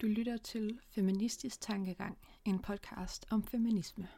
Du lytter til Feministisk Tankegang, en podcast om feminisme.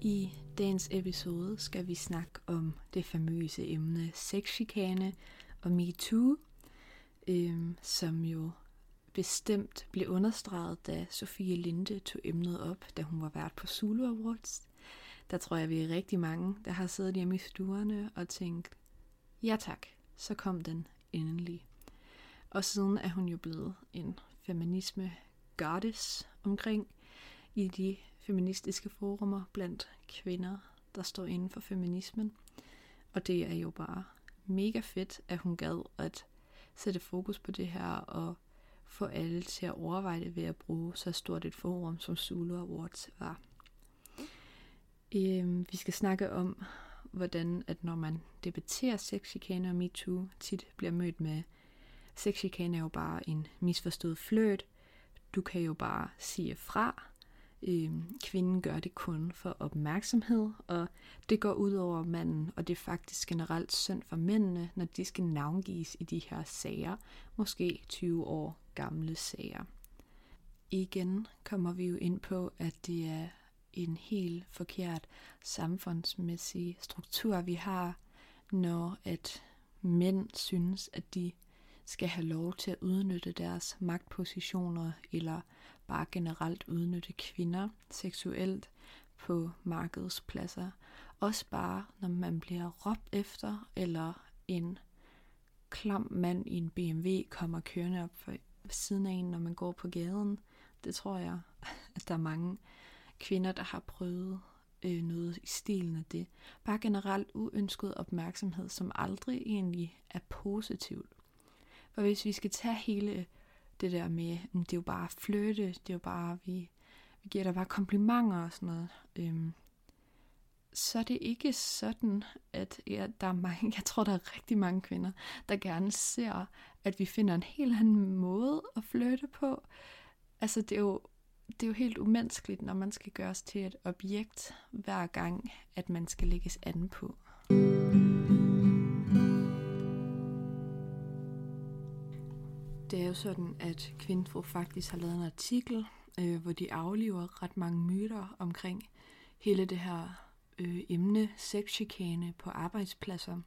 I dagens episode skal vi snakke om det famøse emne sexchikane og MeToo, øhm, som jo bestemt blev understreget, da Sofie Linde tog emnet op, da hun var vært på Zulu Awards. Der tror jeg, vi er rigtig mange, der har siddet hjemme i stuerne og tænkt, ja tak, så kom den endelig. Og siden er hun jo blevet en feminisme goddess omkring i de feministiske forumer blandt kvinder, der står inden for feminismen. Og det er jo bare mega fedt, at hun gad at sætte fokus på det her og få alle til at overveje det ved at bruge så stort et forum, som Zulu Awards var. Øhm, vi skal snakke om, hvordan at når man debatterer sexchikane og MeToo, tit bliver mødt med, sexchikane er jo bare en misforstået fløt, du kan jo bare sige fra, Øh, kvinden gør det kun for opmærksomhed, og det går ud over manden, og det er faktisk generelt synd for mændene, når de skal navngives i de her sager, måske 20 år gamle sager. Igen kommer vi jo ind på, at det er en helt forkert samfundsmæssig struktur, vi har, når at mænd synes, at de skal have lov til at udnytte deres magtpositioner eller bare generelt udnytte kvinder seksuelt på markedspladser. Også bare, når man bliver råbt efter, eller en klam mand i en BMW kommer kørende op for siden af en, når man går på gaden. Det tror jeg, at der er mange kvinder, der har prøvet øh, noget i stilen af det. Bare generelt uønsket opmærksomhed, som aldrig egentlig er positivt. For hvis vi skal tage hele det der med, mm, det er jo bare fløte, det er jo bare, vi, vi giver dig bare komplimenter og sådan noget, øhm, så er det ikke sådan, at ja, der er mange, jeg tror, der er rigtig mange kvinder, der gerne ser, at vi finder en helt anden måde at flytte på. Altså, det er jo, det er jo helt umenneskeligt, når man skal gøres til et objekt, hver gang, at man skal lægges an på. Det er jo sådan, at Kvinfo faktisk har lavet en artikel, øh, hvor de afliver ret mange myter omkring hele det her øh, emne, sexchikane på arbejdspladser.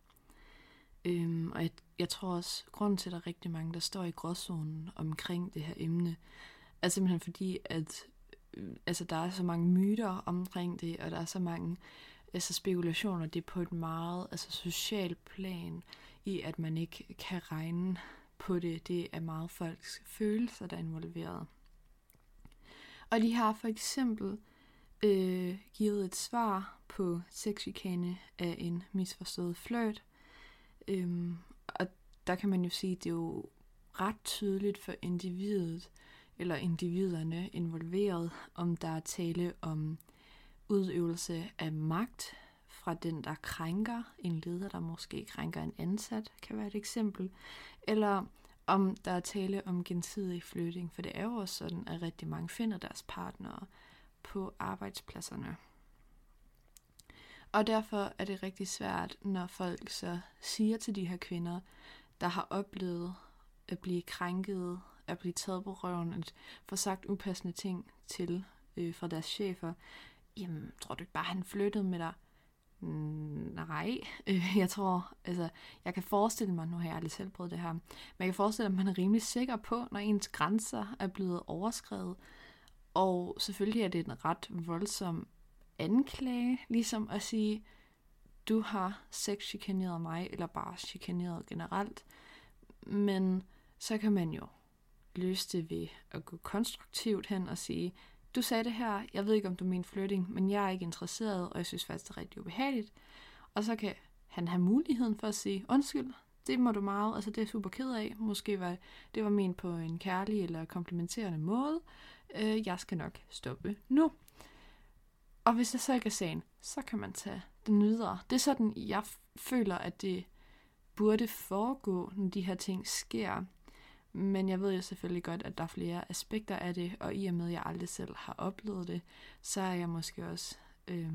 Øhm, og jeg, jeg tror også, grunden til, at der er rigtig mange, der står i gråzonen omkring det her emne, er simpelthen fordi, at øh, altså, der er så mange myter omkring det, og der er så mange altså, spekulationer, det er på et meget altså, socialt plan, i at man ikke kan regne på det. Det er meget folks følelser, der er involveret. Og de har for eksempel øh, givet et svar på sexchikane af en misforstået flirt. Øhm, og der kan man jo sige, at det er jo ret tydeligt for individet, eller individerne involveret, om der er tale om udøvelse af magt fra den, der krænker en leder, der måske krænker en ansat, kan være et eksempel, eller om der er tale om gensidig flytting, for det er jo også sådan, at rigtig mange finder deres partnere på arbejdspladserne. Og derfor er det rigtig svært, når folk så siger til de her kvinder, der har oplevet at blive krænket, at blive taget på røven, at få sagt upassende ting til øh, fra deres chefer. Jamen, tror du ikke bare, han flyttede med dig? Nej, øh, jeg tror, altså, jeg kan forestille mig, nu har jeg aldrig selv prøvet det her, men jeg kan forestille mig, at man er rimelig sikker på, når ens grænser er blevet overskrevet. Og selvfølgelig er det en ret voldsom anklage, ligesom at sige, du har sex-chikaneret mig, eller bare chikaneret generelt. Men så kan man jo løse det ved at gå konstruktivt hen og sige, du sagde det her, jeg ved ikke, om du mener flirting, men jeg er ikke interesseret, og jeg synes faktisk, det er rigtig ubehageligt. Og så kan han have muligheden for at sige, undskyld, det må du meget, altså det er super ked af. Måske var det var ment på en kærlig eller komplimenterende måde. Øh, jeg skal nok stoppe nu. Og hvis det så ikke er sagen, så kan man tage den videre. Det er sådan, jeg føler, at det burde foregå, når de her ting sker. Men jeg ved jo selvfølgelig godt, at der er flere aspekter af det, og i og med, at jeg aldrig selv har oplevet det, så er jeg måske også øh,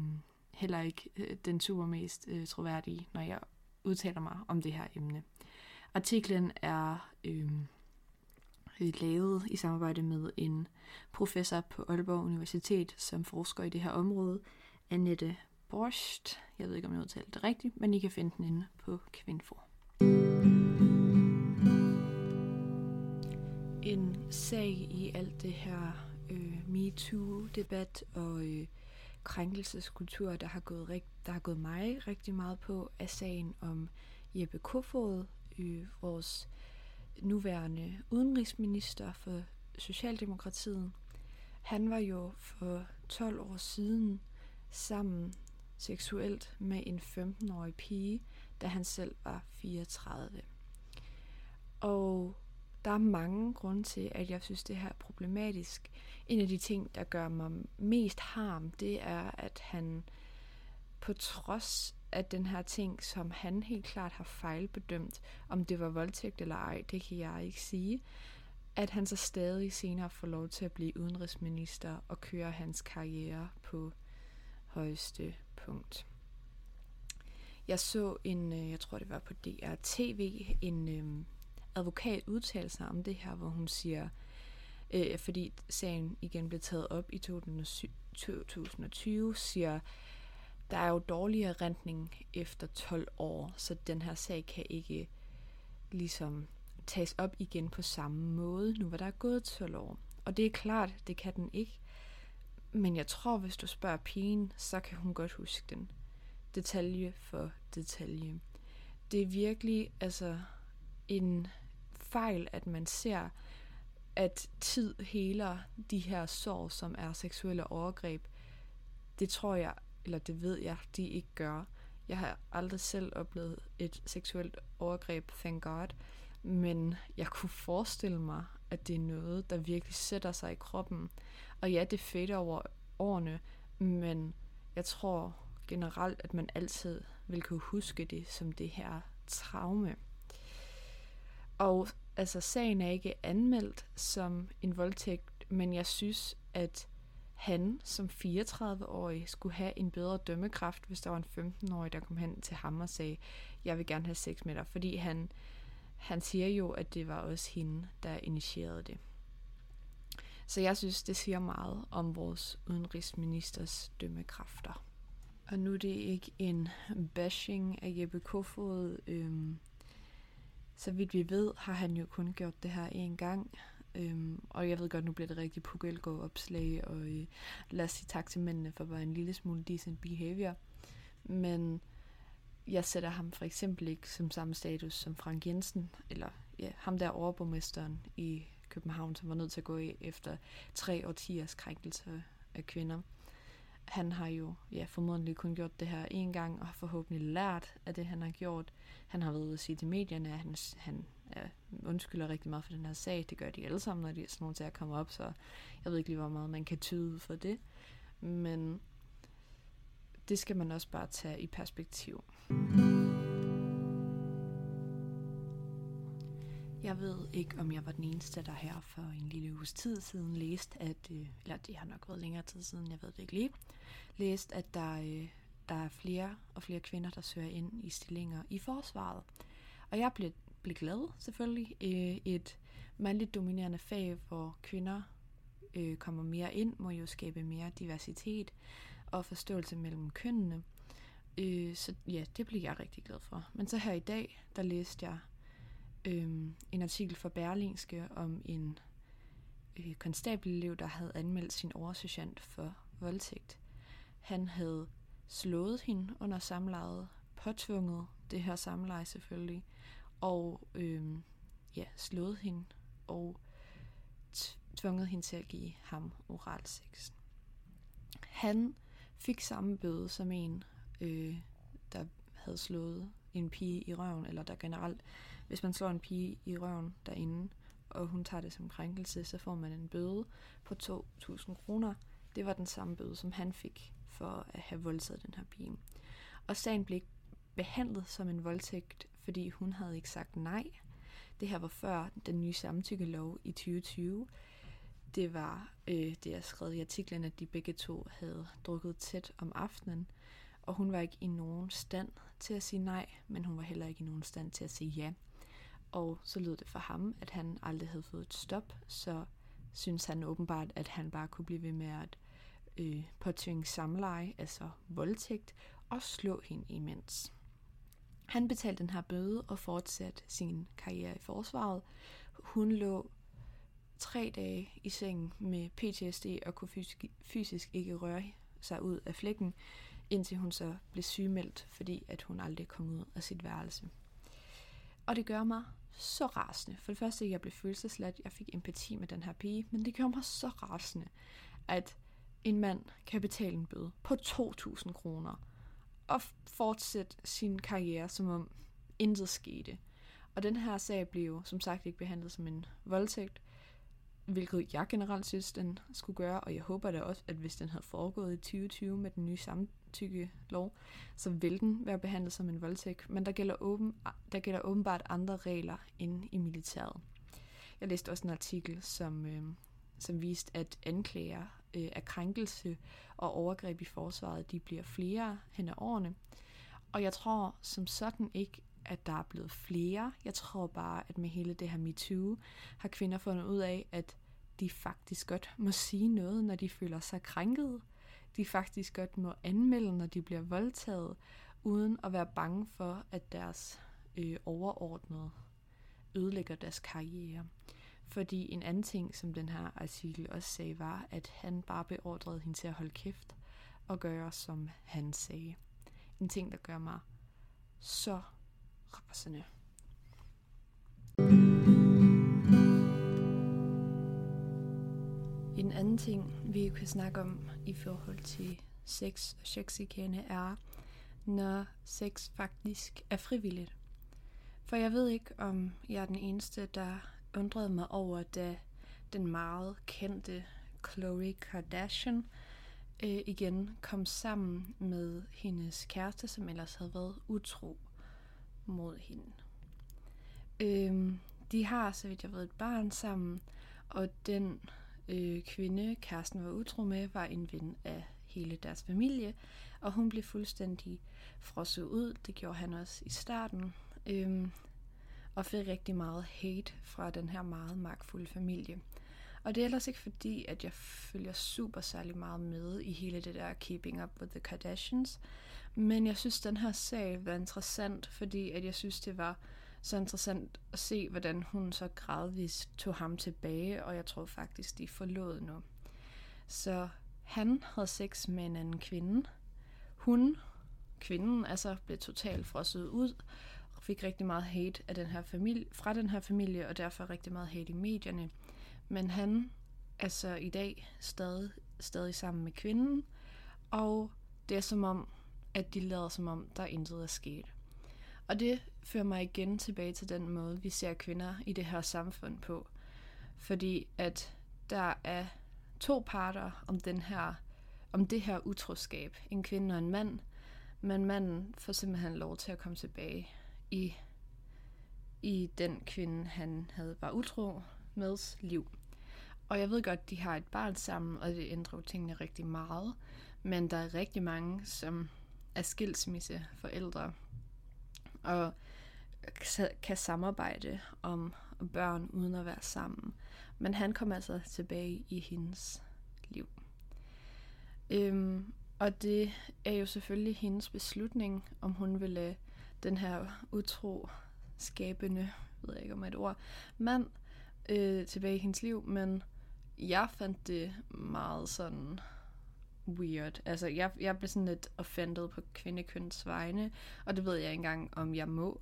heller ikke øh, den super mest øh, troværdige, når jeg udtaler mig om det her emne. Artiklen er øh, lavet i samarbejde med en professor på Aalborg Universitet, som forsker i det her område, Annette Borst. Jeg ved ikke, om jeg udtalte det rigtigt, men I kan finde den inde på Kvinfo. En sag i alt det her øh, MeToo-debat og øh, krænkelseskultur, der har, gået rigt, der har gået mig rigtig meget på, er sagen om Jeppe Kofod, øh, vores nuværende udenrigsminister for Socialdemokratiet. Han var jo for 12 år siden sammen seksuelt med en 15-årig pige, da han selv var 34. Og der er mange grunde til, at jeg synes, det her er problematisk. En af de ting, der gør mig mest harm, det er, at han på trods af den her ting, som han helt klart har fejlbedømt, om det var voldtægt eller ej, det kan jeg ikke sige, at han så stadig senere får lov til at blive udenrigsminister og køre hans karriere på højeste punkt. Jeg så en, øh, jeg tror det var på DR-TV, en øh, advokat udtale sig om det her, hvor hun siger, øh, fordi sagen igen blev taget op i 2020, siger, der er jo dårligere rentning efter 12 år, så den her sag kan ikke ligesom tages op igen på samme måde, nu hvor der er gået 12 år. Og det er klart, det kan den ikke. Men jeg tror, hvis du spørger pigen, så kan hun godt huske den. Detalje for detalje. Det er virkelig altså en fejl, at man ser, at tid heler de her sår, som er seksuelle overgreb. Det tror jeg, eller det ved jeg, de ikke gør. Jeg har aldrig selv oplevet et seksuelt overgreb, thank God, men jeg kunne forestille mig, at det er noget, der virkelig sætter sig i kroppen. Og ja, det fader over årene, men jeg tror generelt, at man altid vil kunne huske det som det her traume. Og altså, sagen er ikke anmeldt som en voldtægt, men jeg synes, at han som 34-årig skulle have en bedre dømmekraft, hvis der var en 15-årig, der kom hen til ham og sagde, jeg vil gerne have sex med dig, fordi han, han siger jo, at det var også hende, der initierede det. Så jeg synes, det siger meget om vores udenrigsministers dømmekræfter. Og nu er det ikke en bashing af Jeppe Kofod. Øhm, så vidt vi ved, har han jo kun gjort det her én gang. Øhm, og jeg ved godt, nu bliver det rigtig pugelgå opslag, og øh, lad os sige tak til mændene for bare en lille smule decent behavior. Men jeg sætter ham for eksempel ikke som samme status som Frank Jensen, eller ja, ham der overborgmesteren i København, som var nødt til at gå i efter tre årtiers krænkelse af kvinder. Han har jo ja, formodentlig kun gjort det her en gang, og har forhåbentlig lært af det, han har gjort. Han har været ude at sige til medierne, at han, han ja, undskylder rigtig meget for den her sag. Det gør de alle sammen, når de sådan nogle sager kommer op, så jeg ved ikke lige, hvor meget man kan tyde for det. Men det skal man også bare tage i perspektiv. Jeg ved ikke, om jeg var den eneste, der her for en lille uges tid siden læste, at, øh, eller det har nok været længere tid siden, jeg ved det ikke lige, læst, at der, øh, der er flere og flere kvinder, der søger ind i stillinger i forsvaret. Og jeg blev, blev glad selvfølgelig. Øh, et mandligt dominerende fag, hvor kvinder øh, kommer mere ind, må jo skabe mere diversitet og forståelse mellem kønnene. Øh, så ja, det blev jeg rigtig glad for. Men så her i dag, der læste jeg øh, en artikel fra Berlingske om en øh, konstabelelev, der havde anmeldt sin oversergeant for voldtægt. Han havde slået hende under samlejet, påtvunget det her samleje selvfølgelig, og øh, ja, slået hende og tvunget hende til at give ham oral sex. Han fik samme bøde som en, øh, der havde slået en pige i røven, eller der generelt, hvis man slår en pige i røven derinde, og hun tager det som krænkelse, så får man en bøde på 2.000 kroner. Det var den samme bøde, som han fik for at have voldtaget den her pige. Og sagen blev behandlet som en voldtægt, fordi hun havde ikke sagt nej. Det her var før den nye samtykkelov i 2020. Det var øh, det, jeg skrev i artiklen, at de begge to havde drukket tæt om aftenen, og hun var ikke i nogen stand til at sige nej, men hun var heller ikke i nogen stand til at sige ja. Og så lød det for ham, at han aldrig havde fået et stop, så synes han åbenbart, at han bare kunne blive ved med at øh, påtvinge samleje, altså voldtægt, og slå hende imens. Han betalte den her bøde og fortsatte sin karriere i forsvaret. Hun lå tre dage i sengen med PTSD og kunne fysisk, fysisk ikke røre sig ud af flækken, indtil hun så blev sygemeldt, fordi at hun aldrig kom ud af sit værelse. Og det gør mig så rasende. For det første, jeg blev følelsesladt, jeg fik empati med den her pige, men det gjorde mig så rasende, at en mand kan betale en bøde på 2.000 kroner og fortsætte sin karriere, som om intet skete. Og den her sag blev jo som sagt ikke behandlet som en voldtægt, hvilket jeg generelt synes, den skulle gøre, og jeg håber da også, at hvis den havde foregået i 2020 med den nye samtykkelov, så vil den være behandlet som en voldtægt, men der gælder, åben, der gælder åbenbart andre regler end i militæret. Jeg læste også en artikel, som, øh, som viste, at anklager øh, af krænkelse og overgreb i forsvaret, de bliver flere hen ad årene. Og jeg tror som sådan ikke, at der er blevet flere. Jeg tror bare, at med hele det her MeToo har kvinder fundet ud af, at de faktisk godt må sige noget, når de føler sig krænket. De faktisk godt må anmelde, når de bliver voldtaget, uden at være bange for, at deres øh, overordnede ødelægger deres karriere. Fordi en anden ting, som den her artikel også sagde, var, at han bare beordrede hende til at holde kæft og gøre, som han sagde. En ting, der gør mig så rasende. En anden ting, vi kan snakke om i forhold til sex og sexikane, er, når sex faktisk er frivilligt. For jeg ved ikke, om jeg er den eneste, der undrede mig over, da den meget kendte Khloe Kardashian øh, igen kom sammen med hendes kæreste, som ellers havde været utro mod hende. Øh, de har, så vidt jeg ved, et barn sammen, og den øh, kvinde, kæresten var utro med, var en ven af hele deres familie, og hun blev fuldstændig frosset ud. Det gjorde han også i starten. øhm, og fik rigtig meget hate fra den her meget magtfulde familie. Og det er ellers ikke fordi, at jeg følger super særlig meget med i hele det der Keeping Up with the Kardashians, men jeg synes, den her sag var interessant, fordi at jeg synes, det var så interessant at se, hvordan hun så gradvist tog ham tilbage, og jeg tror faktisk, de forlod nu. Så han havde sex med en anden kvinde. Hun, kvinden, altså blev totalt frosset ud, og fik rigtig meget hate af den her familie, fra den her familie, og derfor rigtig meget hate i medierne. Men han er så i dag stadig, stadig sammen med kvinden, og det er som om, at de lader som om, der intet er sket. Og det fører mig igen tilbage til den måde, vi ser kvinder i det her samfund på. Fordi at der er to parter om den her om det her utroskab, en kvinde og en mand, men manden får simpelthen lov til at komme tilbage i, i den kvinde, han havde var utro med liv. Og jeg ved godt, de har et barn sammen, og det ændrer jo tingene rigtig meget. Men der er rigtig mange, som er skilsmisseforældre, og kan samarbejde om børn uden at være sammen. Men han kom altså tilbage i hendes liv. Øhm, og det er jo selvfølgelig hendes beslutning, om hun vil lade den her utro skabende, ved jeg ikke om et ord, mand øh, tilbage i hendes liv, men jeg fandt det meget sådan weird. Altså, jeg, jeg blev sådan lidt offended på kvindekøns vegne, og det ved jeg ikke engang, om jeg må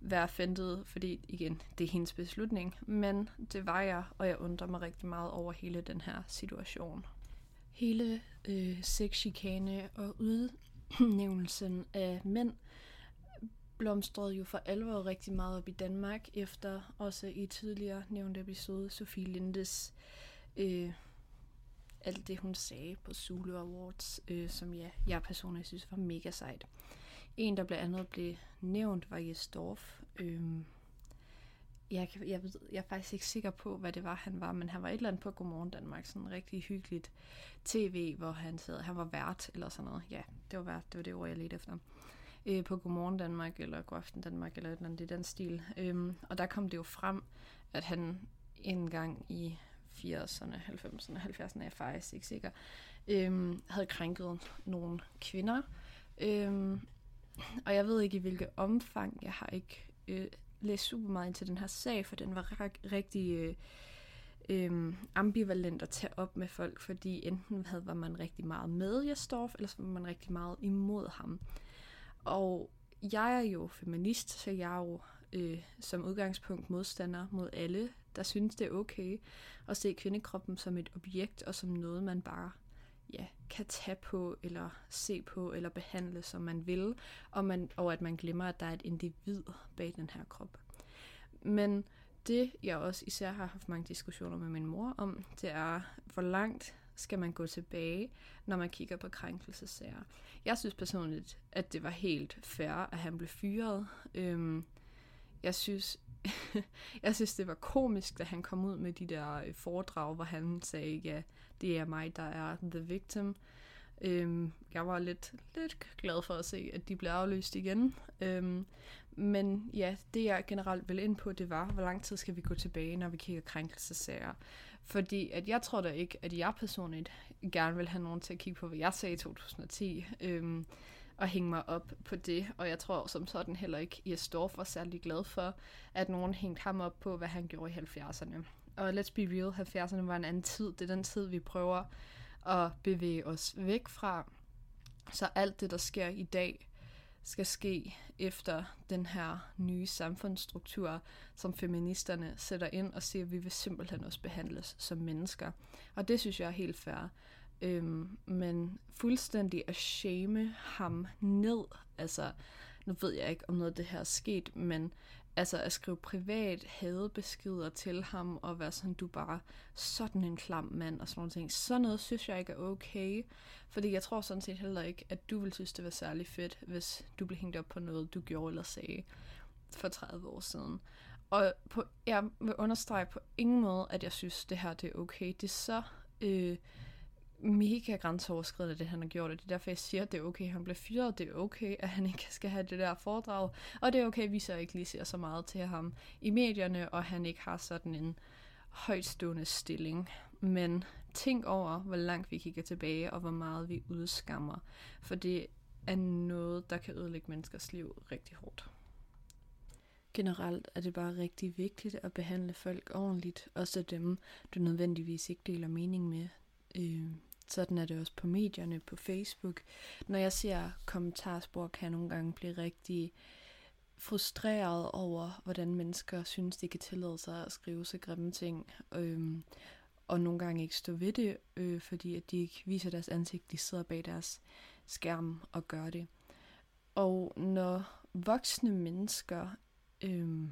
være offended, fordi igen, det er hendes beslutning, men det var jeg, og jeg undrer mig rigtig meget over hele den her situation. Hele øh, sexchikane og udnævnelsen af mænd blomstrede jo for alvor rigtig meget op i Danmark, efter også i tidligere nævnte episode Sofie Lindes øh, alt det, hun sagde på Zulu Awards, øh, som ja, jeg personligt synes var mega sejt. En, der blandt andet blev nævnt, var Jes Dorf. Øh, jeg, jeg, ved, jeg er faktisk ikke sikker på, hvad det var, han var, men han var et eller andet på Godmorgen Danmark, sådan en rigtig hyggeligt tv, hvor han sad, han var vært eller sådan noget. Ja, det var vært, det var det ord, jeg ledte efter. Øh, på Godmorgen Danmark, eller Godaften Danmark, eller et eller andet i den stil. Øhm, og der kom det jo frem, at han en gang i 80'erne, 90'erne, 70'erne, er jeg faktisk ikke sikker, øhm, havde krænket nogle kvinder. Øhm, og jeg ved ikke i hvilket omfang, jeg har ikke øh, læst super meget ind til den her sag, for den var rigtig øh, øh, ambivalent at tage op med folk, fordi enten havde, var man rigtig meget med Jastorf, eller så var man rigtig meget imod ham. Og jeg er jo feminist, så jeg er jo øh, som udgangspunkt modstander mod alle, der synes, det er okay at se kvindekroppen som et objekt, og som noget, man bare ja, kan tage på, eller se på, eller behandle, som man vil, og, man, og at man glemmer, at der er et individ bag den her krop. Men det, jeg også især har haft mange diskussioner med min mor om, det er, hvor langt skal man gå tilbage, når man kigger på krænkelsesager. Jeg synes personligt, at det var helt fair, at han blev fyret. Øhm, jeg synes, jeg synes, det var komisk, da han kom ud med de der øh, foredrag, hvor han sagde, ja, det er mig, der er the victim. Øhm, jeg var lidt, lidt glad for at se, at de blev afløst igen. Øhm, men ja, det jeg generelt vil ind på, det var, hvor lang tid skal vi gå tilbage, når vi kigger krænkelsesager. Fordi at jeg tror da ikke, at jeg personligt gerne vil have nogen til at kigge på, hvad jeg sagde i 2010. Øhm, og hænge mig op på det, og jeg tror som sådan heller ikke, at Storff var særlig glad for, at nogen hængte ham op på, hvad han gjorde i 70'erne. Og let's be real, 70'erne var en anden tid. Det er den tid, vi prøver at bevæge os væk fra. Så alt det, der sker i dag, skal ske efter den her nye samfundsstruktur, som feministerne sætter ind og siger, at vi vil simpelthen også behandles som mennesker. Og det synes jeg er helt fair. Øhm, men fuldstændig at shame ham ned, altså nu ved jeg ikke, om noget af det her er sket, men altså at skrive privat hadebeskeder til ham, og være sådan, du er bare sådan en klam mand, og sådan noget ting. Sådan noget synes jeg ikke er okay, fordi jeg tror sådan set heller ikke, at du vil synes, det var særlig fedt, hvis du blev hængt op på noget, du gjorde eller sagde for 30 år siden. Og på, jeg vil understrege på ingen måde, at jeg synes, det her det er okay. Det er så... Øh, mega grænseoverskridende, det han har gjort, og det er derfor, jeg siger, at det er okay, at han bliver fyret, det er okay, at han ikke skal have det der foredrag, og det er okay, at vi så ikke lige ser så meget til ham i medierne, og han ikke har sådan en højtstående stilling. Men tænk over, hvor langt vi kigger tilbage, og hvor meget vi udskammer, for det er noget, der kan ødelægge menneskers liv rigtig hårdt. Generelt er det bare rigtig vigtigt at behandle folk ordentligt, også dem, du nødvendigvis ikke deler mening med. Øh, sådan er det også på medierne, på Facebook. Når jeg ser kommentarspor, kan jeg nogle gange blive rigtig frustreret over, hvordan mennesker synes, de kan tillade sig at skrive så grimme ting. Øhm, og nogle gange ikke stå ved det, øh, fordi at de ikke viser deres ansigt, de sidder bag deres skærm og gør det. Og når voksne mennesker, øh,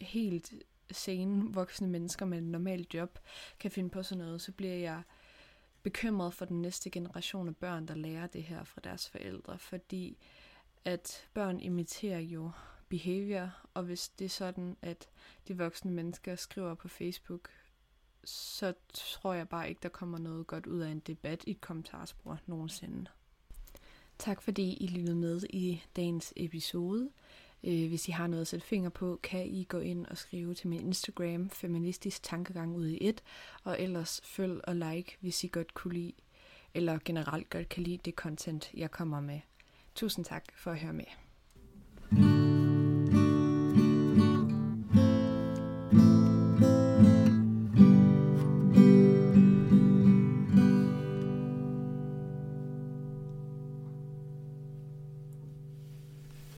helt sene voksne mennesker med et normalt job, kan finde på sådan noget, så bliver jeg bekymret for den næste generation af børn, der lærer det her fra deres forældre, fordi at børn imiterer jo behavior, og hvis det er sådan, at de voksne mennesker skriver på Facebook, så tror jeg bare ikke, der kommer noget godt ud af en debat i et kommentarspor nogensinde. Tak fordi I lyttede med i dagens episode. Øh, hvis I har noget at sætte finger på, kan I gå ind og skrive til min Instagram, Feministisk Tankegang ud i et, og ellers følg og like, hvis I godt kunne lide, eller generelt godt kan lide det content, jeg kommer med. Tusind tak for at høre med.